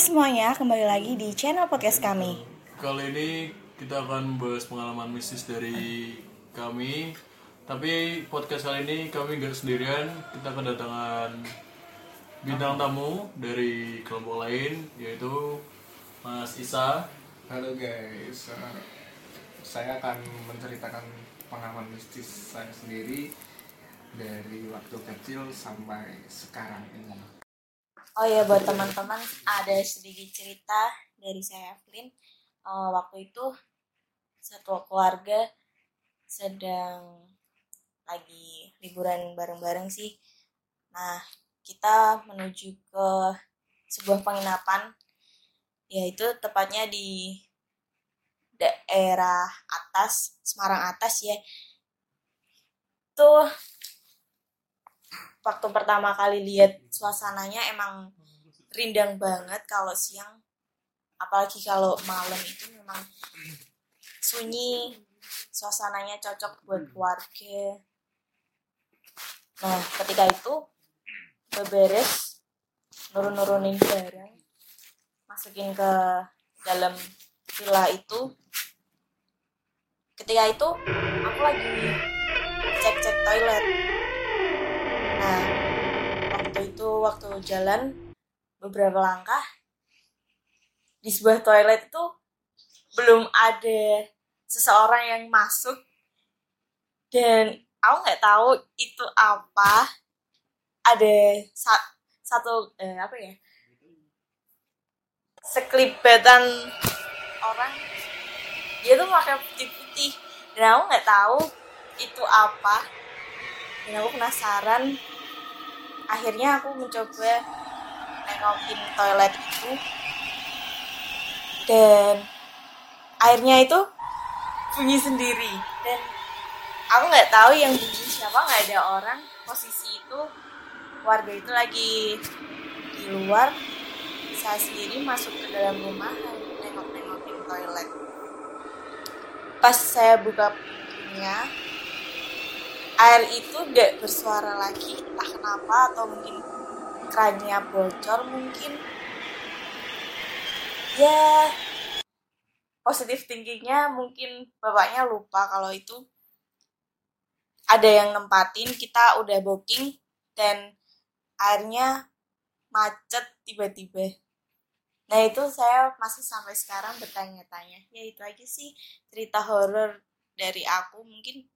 semuanya, kembali lagi di channel podcast kami. Kali ini kita akan bahas pengalaman mistis dari kami. Tapi podcast kali ini kami nggak sendirian. Kita kedatangan bintang tamu dari kelompok lain, yaitu Mas Isa. Halo guys, Eh, saya akan menceritakan pengalaman mistis saya sendiri dari waktu kecil sampai sekarang ini. Oh ya, buat teman-teman ada sedikit cerita dari saya Evelyn. Eh, waktu itu satu keluarga sedang lagi liburan bareng-bareng sih. Nah, kita menuju ke sebuah penginapan, yaitu tepatnya di daerah atas, Semarang atas ya. Tuh waktu pertama kali lihat suasananya emang rindang banget kalau siang. Apalagi kalau malam itu memang sunyi suasananya cocok buat keluarga. Nah ketika itu beberes nurun-nurunin barang masukin ke dalam villa itu. Ketika itu aku lagi cek-cek toilet waktu jalan beberapa langkah di sebuah toilet itu belum ada seseorang yang masuk. Dan aku nggak tahu itu apa. Ada sa- satu eh, apa ya? Sekelibetan orang. Dia tuh pakai putih-putih dan aku nggak tahu itu apa. Dan aku penasaran akhirnya aku mencoba nengokin toilet itu. Dan airnya itu bunyi sendiri. Dan aku nggak tahu yang bunyi siapa nggak ada orang. Posisi itu warga itu lagi di luar. Saya sendiri masuk ke dalam rumah nengok-nengokin toilet. Pas saya buka pintunya air itu gak bersuara lagi entah kenapa atau mungkin kerannya bocor mungkin. Ya positif tingginya mungkin bapaknya lupa kalau itu. Ada yang nempatin kita udah booking dan airnya macet tiba-tiba. Nah itu saya masih sampai sekarang bertanya-tanya. Ya itu aja sih cerita horor dari aku. Mungkin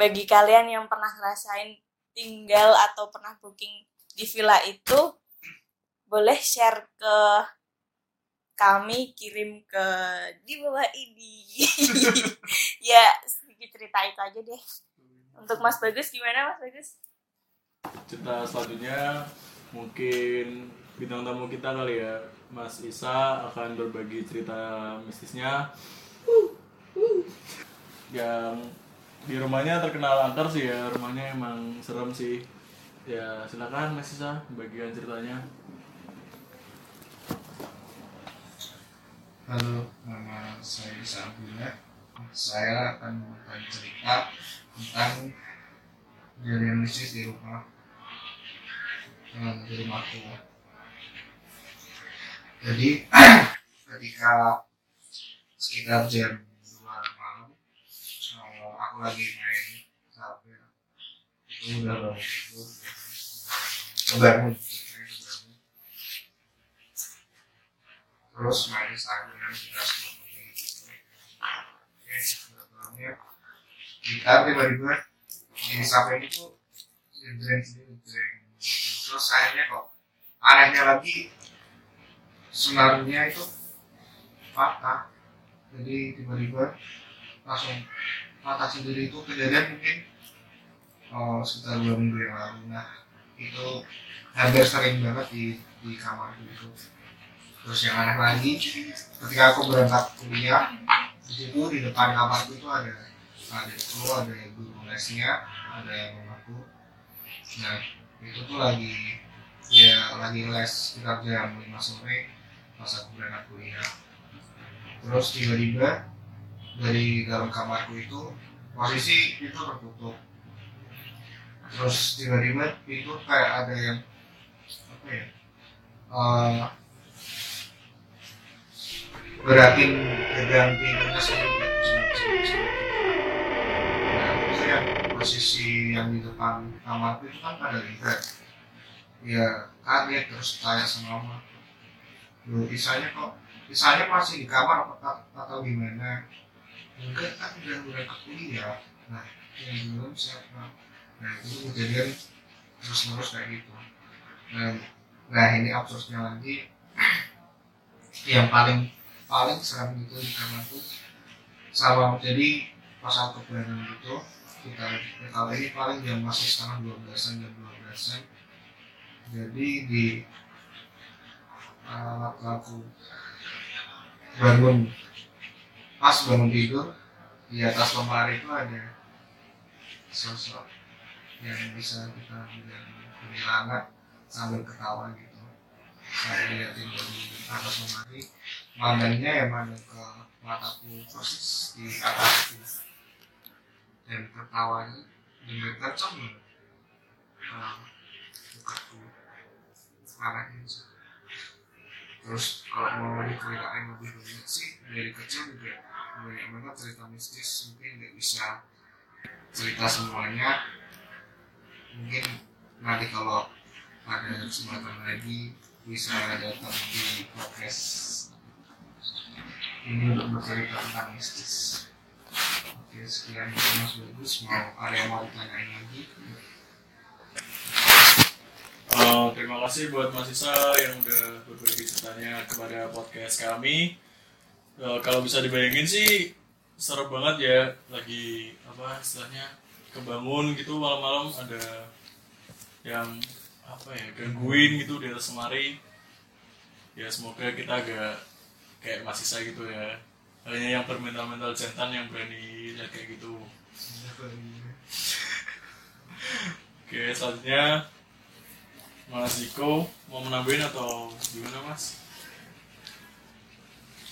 bagi kalian yang pernah ngerasain tinggal atau pernah booking di villa itu boleh share ke kami kirim ke di bawah ini. Ya sedikit cerita itu aja deh. Untuk Mas Bagus gimana Mas Bagus? Cerita selanjutnya mungkin bintang tamu kita kali ya, Mas Isa akan berbagi cerita mistisnya. Yang di rumahnya terkenal angker sih ya, rumahnya emang serem sih. Ya silakan Mas Isa bagian ceritanya. Halo, nama saya Isa Abdullah. Saya akan memberikan cerita tentang kejadian mistis di rumah eh, di rumahku. Jadi ketika sekitar jam 2 malam eh, aku lagi main HP udah bangun. Bangun. Terus main Instagram kita sepuluh menit sebelumnya kita tiba-tiba di sampai itu jeng jeng terus akhirnya kok anehnya lagi senarnya itu patah. Jadi tiba-tiba langsung patah sendiri itu kejadian mungkin oh, sekitar dua minggu yang lalu. Nah itu hampir sering banget di di kamar itu terus yang aneh lagi ketika aku berangkat kuliah di situ di depan kamarku itu ada ada itu ada guru lesnya ada mamaku. Nah itu tuh lagi ya lagi les sekitar jam 5 sore pas aku berangkat kuliah. Terus tiba-tiba dari dalam kamarku itu posisi itu tertutup. Terus tiba-tiba itu kayak ada yang apa ya eh, gerakin gegang pinggangnya sendiri posisi yang di depan kamar itu kan ada lihat ya kaget terus tanya sama mama. Loh, Isanya kok Isanya masih di kamar apa, atau gimana enggak kan udah berangkat kuliah nah yang belum siapa nah itu kejadian terus terus kayak gitu. Nah, nah ini absurdnya lagi. Yang paling paling serem itu di kamar tuh. Sama jadi pas aku kebenaran gitu kita ya, kalau ini paling jam masih setengah dua belasan jam dua belasan. Jadi di uh, aku bangun pas bangun tidur di atas lemari itu ada sosok yang bisa kita bilang kuntilanak sambil ketawa gitu. Saya liatin dari atas lemari mandangnya ya mandang ke mataku persis di atas itu. Dan ketawanya dengan kencang banget. Uh, mukaku arahnya terus kalau mau diceritain lebih banyak sih dari kecil juga banget cerita mistis mungkin nggak bisa cerita semuanya. Mungkin nanti kalau ada kesempatan lagi bisa datang di podcast ini untuk bercerita tentang mistis. Oke sekian. Mas bagus mau ada yang mau ditanyain lagi? Uh, terima kasih buat Mas Isa yang udah berbagi ceritanya kepada podcast kami. Uh, kalau bisa dibayangin sih seru banget ya lagi apa istilahnya kebangun gitu malam-malam ada yang apa ya gangguin gitu di atas lemari. Ya semoga kita agak kayak Mas Isa gitu ya. Hanya yang bermental-mental jantan yang berani lihat kayak gitu. Oke, selanjutnya Mas Iko mau menambahin atau gimana Mas?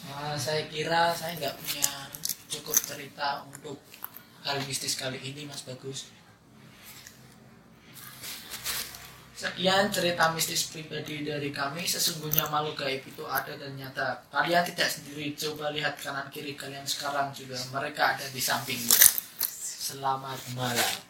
Nah, saya kira saya nggak punya cukup cerita untuk hal mistis kali ini Mas Bagus. Sekian cerita mistis pribadi dari kami. Sesungguhnya makhluk gaib itu ada dan nyata. Kalian tidak sendiri. Coba lihat kanan kiri kalian sekarang juga. Mereka ada di sampingmu. Selamat malam.